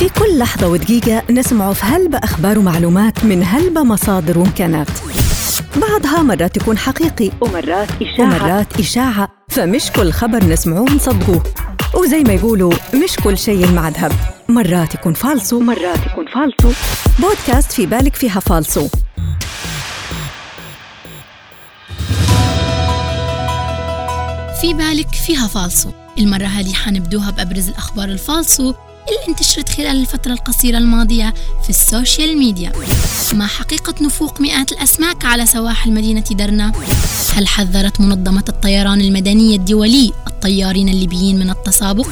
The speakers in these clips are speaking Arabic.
في كل لحظة ودقيقة نسمع في هلبة أخبار ومعلومات من هلبة مصادر وإمكانات. بعضها مرات يكون حقيقي ومرات إشاعة. ومرات إشاعة. فمش كل خبر نسمعوه نصدقوه وزي ما يقولوا مش كل شيء مع ذهب مرات يكون فالصو. ومرات يكون فالصو. بودكاست في بالك فيها فالصو. في بالك فيها فالصو. المرة هذه حنبدوها بأبرز الأخبار الفالصو. اللي انتشرت خلال الفترة القصيرة الماضية في ال social media ما حقيقة نفوق مئات الأسماك على سواحل مدينة درنة؟ هل حذرت منظمة الطيران المدني الدولي الطيارين الليبيين من التسابق؟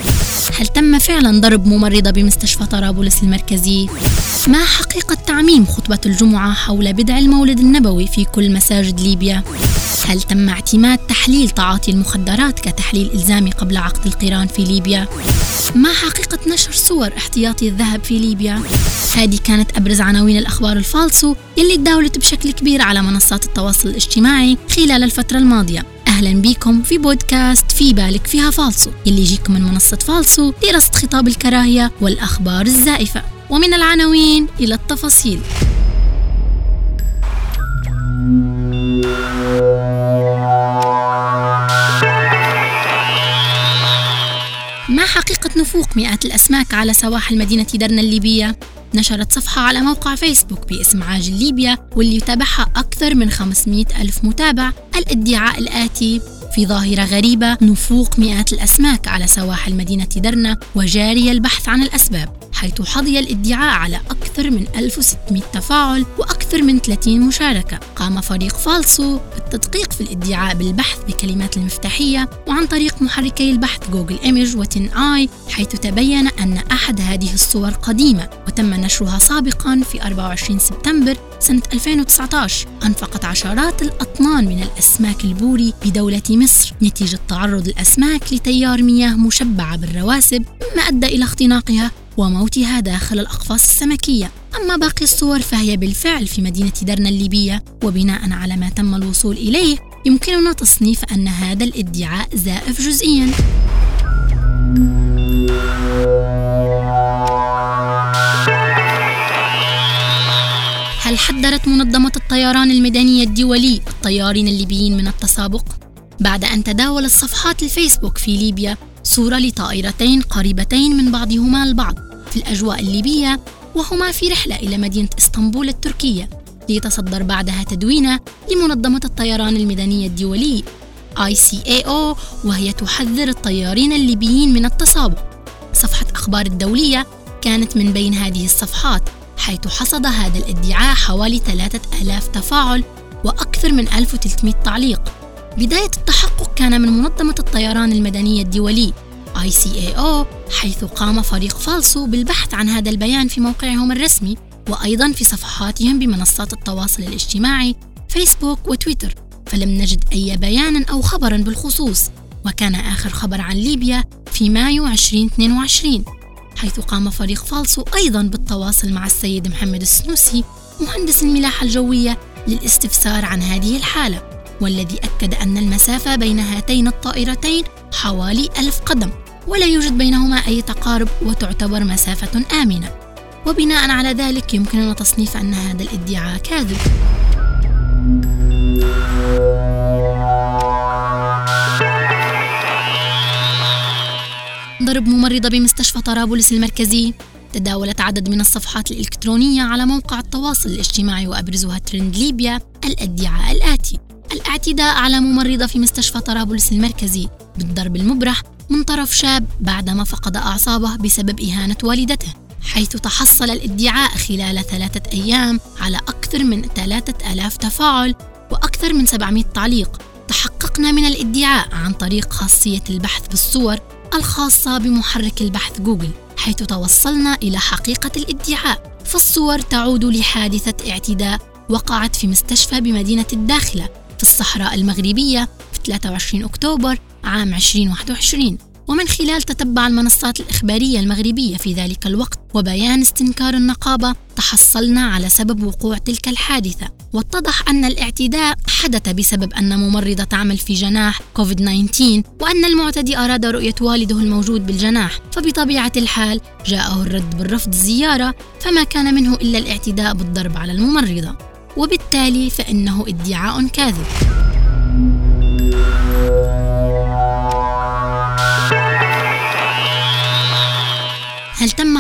هل تم فعلا ضرب ممرضة بمستشفى طرابلس المركزي؟ ما حقيقة تعميم خطبة الجمعة حول بدع المولد النبوي في كل مساجد ليبيا؟ هل تم اعتماد تحليل تعاطي المخدرات كتحليل إلزامي قبل عقد القران في ليبيا؟ ما حقيقة نشر صور احتياطي الذهب في ليبيا؟ هذه كانت أبرز عناوين الأخبار الفالصو يلي تداولت بشكل كبير على منصات التواصل الاجتماعي خلال الفترة الماضية أهلا بكم في بودكاست في بالك فيها فالصو يلي يجيكم من منصة فالصو لرصد خطاب الكراهية والأخبار الزائفة. ومن العناوين إلى التفاصيل. حقيقة نفوق مئات الأسماك على سواحل مدينة درنة الليبية؟ نشرت صفحة على موقع فيسبوك باسم عاجل ليبيا واللي يتابعها أكثر من 500 ألف متابع الادعاء الآتي في ظاهرة غريبة نفوق مئات الأسماك على سواحل مدينة درنة وجاري البحث عن الأسباب حيث حظي الادعاء على أكثر من 1600 تفاعل وأكثر من 30 مشاركة. قام فريق فالصو بالتدقيق في الادعاء بالبحث بكلمات المفتاحية وعن طريق محركي البحث Google Image و TinEye حيث تبين أن أحد هذه الصور قديمة وتم نشرها سابقا في 24 سبتمبر سنة 2019 نفقت عشرات الأطنان من الأسماك البوري بدولة مصر. نتيجة تعرض الأسماك لتيار مياه مشبعة بالرواسب مما أدى إلى اختناقها وموتها داخل الأقفاص السمكية. أما باقي الصور فهي بالفعل في مدينة درنا الليبية. وبناء على ما تم الوصول إليه يمكننا تصنيف أن هذا الادعاء زائف جزئيا. هل حذرت منظمة الطيران المدني الدولي الطيارين الليبيين من التسابق؟ بعد أن تداولت صفحات الفيسبوك في ليبيا صورة لطائرتين قريبتين من بعضهما البعض في الأجواء الليبية وهما في رحلة إلى مدينة إسطنبول التركية ليتصدر بعدها تدوينة لمنظمة الطيران المدني الدولي ICAO وهي تحذر الطيارين الليبيين من التسابق صفحة أخبار الدولية كانت من بين هذه الصفحات حيث حصد هذا الادعاء حوالي 3000 تفاعل وأكثر من 1300 تعليق. بداية التحقق كان من منظمة الطيران المدني الدولي ICAO حيث قام فريق فالسو بالبحث عن هذا البيان في موقعهم الرسمي وأيضا في صفحاتهم بمنصات التواصل الاجتماعي فيسبوك وتويتر. فلم نجد أي بيان أو خبرا بالخصوص. وكان آخر خبر عن ليبيا في مايو 2022 حيث قام فريق فالسو أيضا بالتواصل مع السيد محمد السنوسي مهندس الملاحة الجوية للاستفسار عن هذه الحالة والذي أكد أن المسافة بين هاتين الطائرتين حوالي ألف قدم ولا يوجد بينهما أي تقارب وتعتبر مسافة آمنة. وبناء على ذلك يمكننا تصنيف أن هذا الادعاء كاذب. ضرب ممرضة بمستشفى طرابلس المركزي. تداولت عدد من الصفحات الإلكترونية على موقع التواصل الاجتماعي وأبرزها ترند ليبيا الأدعاء الآتي. الاعتداء على ممرضة في مستشفى طرابلس المركزي بالضرب المبرح من طرف شاب بعدما فقد أعصابه بسبب إهانة والدته حيث تحصل الإدعاء خلال ثلاثة أيام على أكثر من ثلاثة ألاف تفاعل وأكثر من 700 تعليق. تحققنا من الإدعاء عن طريق خاصية البحث بالصور الخاصة بمحرك البحث جوجل حيث توصلنا إلى حقيقة الادعاء. فالصور تعود لحادثة اعتداء وقعت في مستشفى بمدينة الداخلة في الصحراء المغربية في 23 أكتوبر عام 2021 ومن خلال تتبع المنصات الإخبارية المغربية في ذلك الوقت وبيان استنكار النقابة تحصلنا على سبب وقوع تلك الحادثة. واتضح أن الاعتداء حدث بسبب أن ممرضة تعمل في جناح كوفيد 19 وأن المعتدي أراد رؤية والده الموجود بالجناح. فبطبيعة الحال جاءه الرد بالرفض الزيارة فما كان منه إلا الاعتداء بالضرب على الممرضة. وبالتالي فإنه ادعاء كاذب.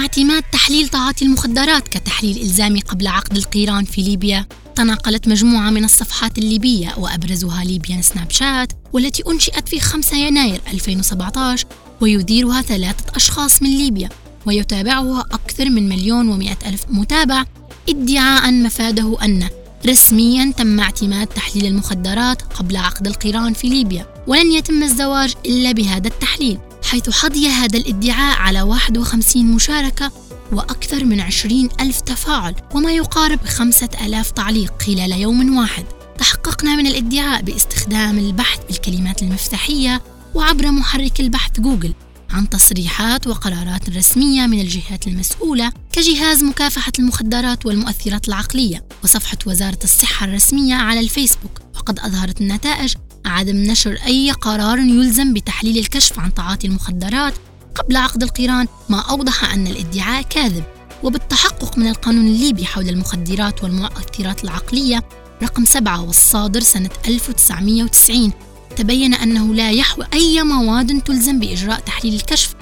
اعتماد تحليل تعاطي المخدرات كتحليل إلزامي قبل عقد القيران في ليبيا؟ تناقلت مجموعة من الصفحات الليبية وأبرزها ليبيان سناب شات والتي أنشئت في 5 يناير 2017 ويديرها ثلاثة أشخاص من ليبيا ويتابعها أكثر من مليون ومئة ألف متابع ادعاء مفاده أن رسميا تم اعتماد تحليل المخدرات قبل عقد القيران في ليبيا ولن يتم الزواج إلا بهذا التحليل حيث حظي هذا الادعاء على 51 مشاركة وأكثر من 20 ألف تفاعل وما يقارب خمسة ألاف تعليق خلال يوم واحد. تحققنا من الادعاء باستخدام البحث بالكلمات المفتاحية وعبر محرك البحث جوجل عن تصريحات وقرارات رسمية من الجهات المسؤولة كجهاز مكافحة المخدرات والمؤثرات العقلية وصفحة وزارة الصحة الرسمية على الفيسبوك. وقد أظهرت النتائج عدم نشر أي قرار يلزم بتحليل الكشف عن تعاطي المخدرات قبل عقد القيران ما أوضح أن الادعاء كاذب. وبالتحقق من القانون الليبي حول المخدرات والمؤثرات العقلية رقم سبعة والصادر سنة 1990 تبين أنه لا يحوي أي مواد تلزم بإجراء تحليل الكشف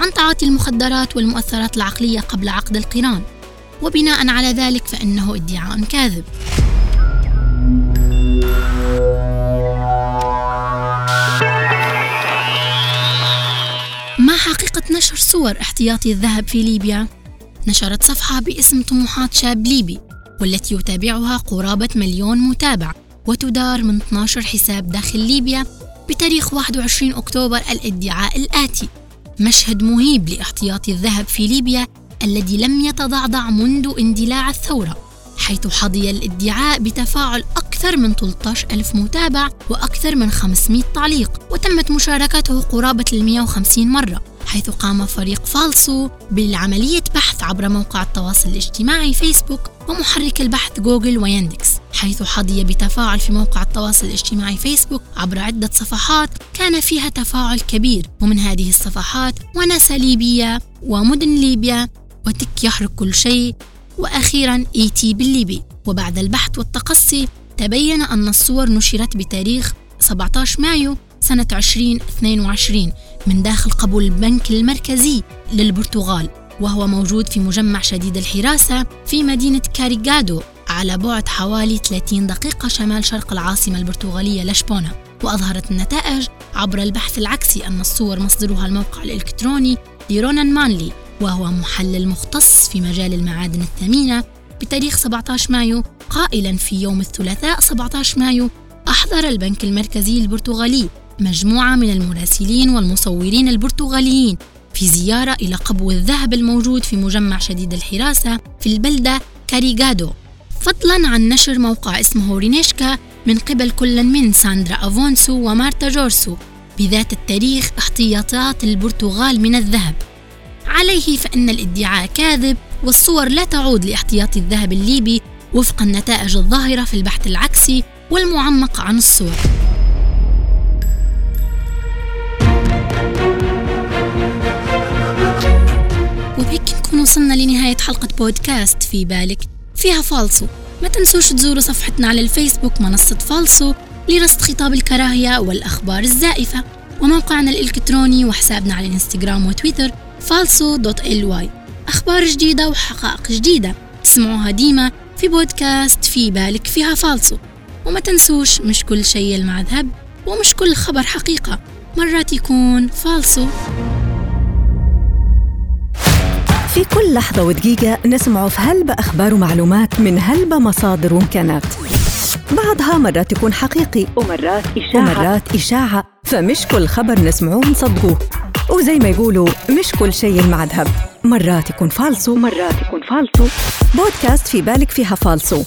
عن تعاطي المخدرات والمؤثرات العقلية قبل عقد القران وبناء على ذلك فإنه ادعاء كاذب. صور احتياطي الذهب في ليبيا؟ نشرت صفحة باسم طموحات شاب ليبي والتي يتابعها قرابة مليون متابع وتدار من 12 حساب داخل ليبيا بتاريخ 21 أكتوبر الادعاء الآتي مشهد مهيب لاحتياطي الذهب في ليبيا الذي لم يتضعضع منذ اندلاع الثورة حيث حظي الادعاء بتفاعل أكثر من 13 ألف متابع وأكثر من 500 تعليق وتمت مشاركته قرابة ال 150 مرة حيث قام فريق فالسو بالعملية بحث عبر موقع التواصل الاجتماعي فيسبوك ومحرك البحث Google و Yandex حيث حظي بتفاعل في موقع التواصل الاجتماعي فيسبوك عبر عدة صفحات كان فيها تفاعل كبير ومن هذه الصفحات وناسا ليبيا ومدن ليبيا وتك يحرق كل شيء وأخيرا IT بالليبي. وبعد البحث والتقصي تبين أن الصور نشرت بتاريخ 17 مايو سنة 2022 من داخل قبو البنك المركزي للبرتغال وهو موجود في مجمع شديد الحراسة في مدينة كاريغادو على بعد حوالي 30 دقيقة شمال شرق العاصمة البرتغالية لشبونة. وأظهرت النتائج عبر البحث العكسي أن الصور مصدرها الموقع الإلكتروني لرونان مانلي وهو محلل مختص في مجال المعادن الثمينة. بتاريخ 17 مايو قائلا في يوم الثلاثاء 17 مايو أحضر البنك المركزي البرتغالي. مجموعة من المراسلين والمصورين البرتغاليين في زيارة إلى قبو الذهب الموجود في مجمع شديد الحراسة في البلدة كاريغادو. فضلا عن نشر موقع اسمه رينيشكا من قبل كل من ساندرا أفونسو ومارتا جورسو بذات التاريخ احتياطات البرتغال من الذهب. عليه فإن الادعاء كاذب والصور لا تعود لاحتياطي الذهب الليبي وفق النتائج الظاهرة في البحث العكسي والمعمق عن الصور. وصلنا لنهاية حلقة بودكاست في بالك. فيها فالصو ما تنسوش تزوروا صفحتنا على الفيسبوك منصة فالصو لرصد خطاب الكراهية والأخبار الزائفة. وموقعنا الإلكتروني وحسابنا على الإنستغرام وتويتر فالسو دوت ال واي. أخبار جديدة وحقائق جديدة. تسمعوها ديما في بودكاست في بالك فيها فالسو. وما تنسوش مش كل شيء يلمع ذهب ومش كل خبر حقيقة. مرات يكون فالسو. في كل لحظة ودقيقة نسمع في هلبة أخبار ومعلومات من هلبة مصادر وإمكانات. بعضها مرات يكون حقيقي ومرات إشاعة. ومرات إشاعة فمش كل خبر نسمعوه نصدقوه وزي ما يقولوا مش كل شيء مع ذهب مرات يكون فالصو. ومرات يكون فالصو. بودكاست في بالك فيها فالصو.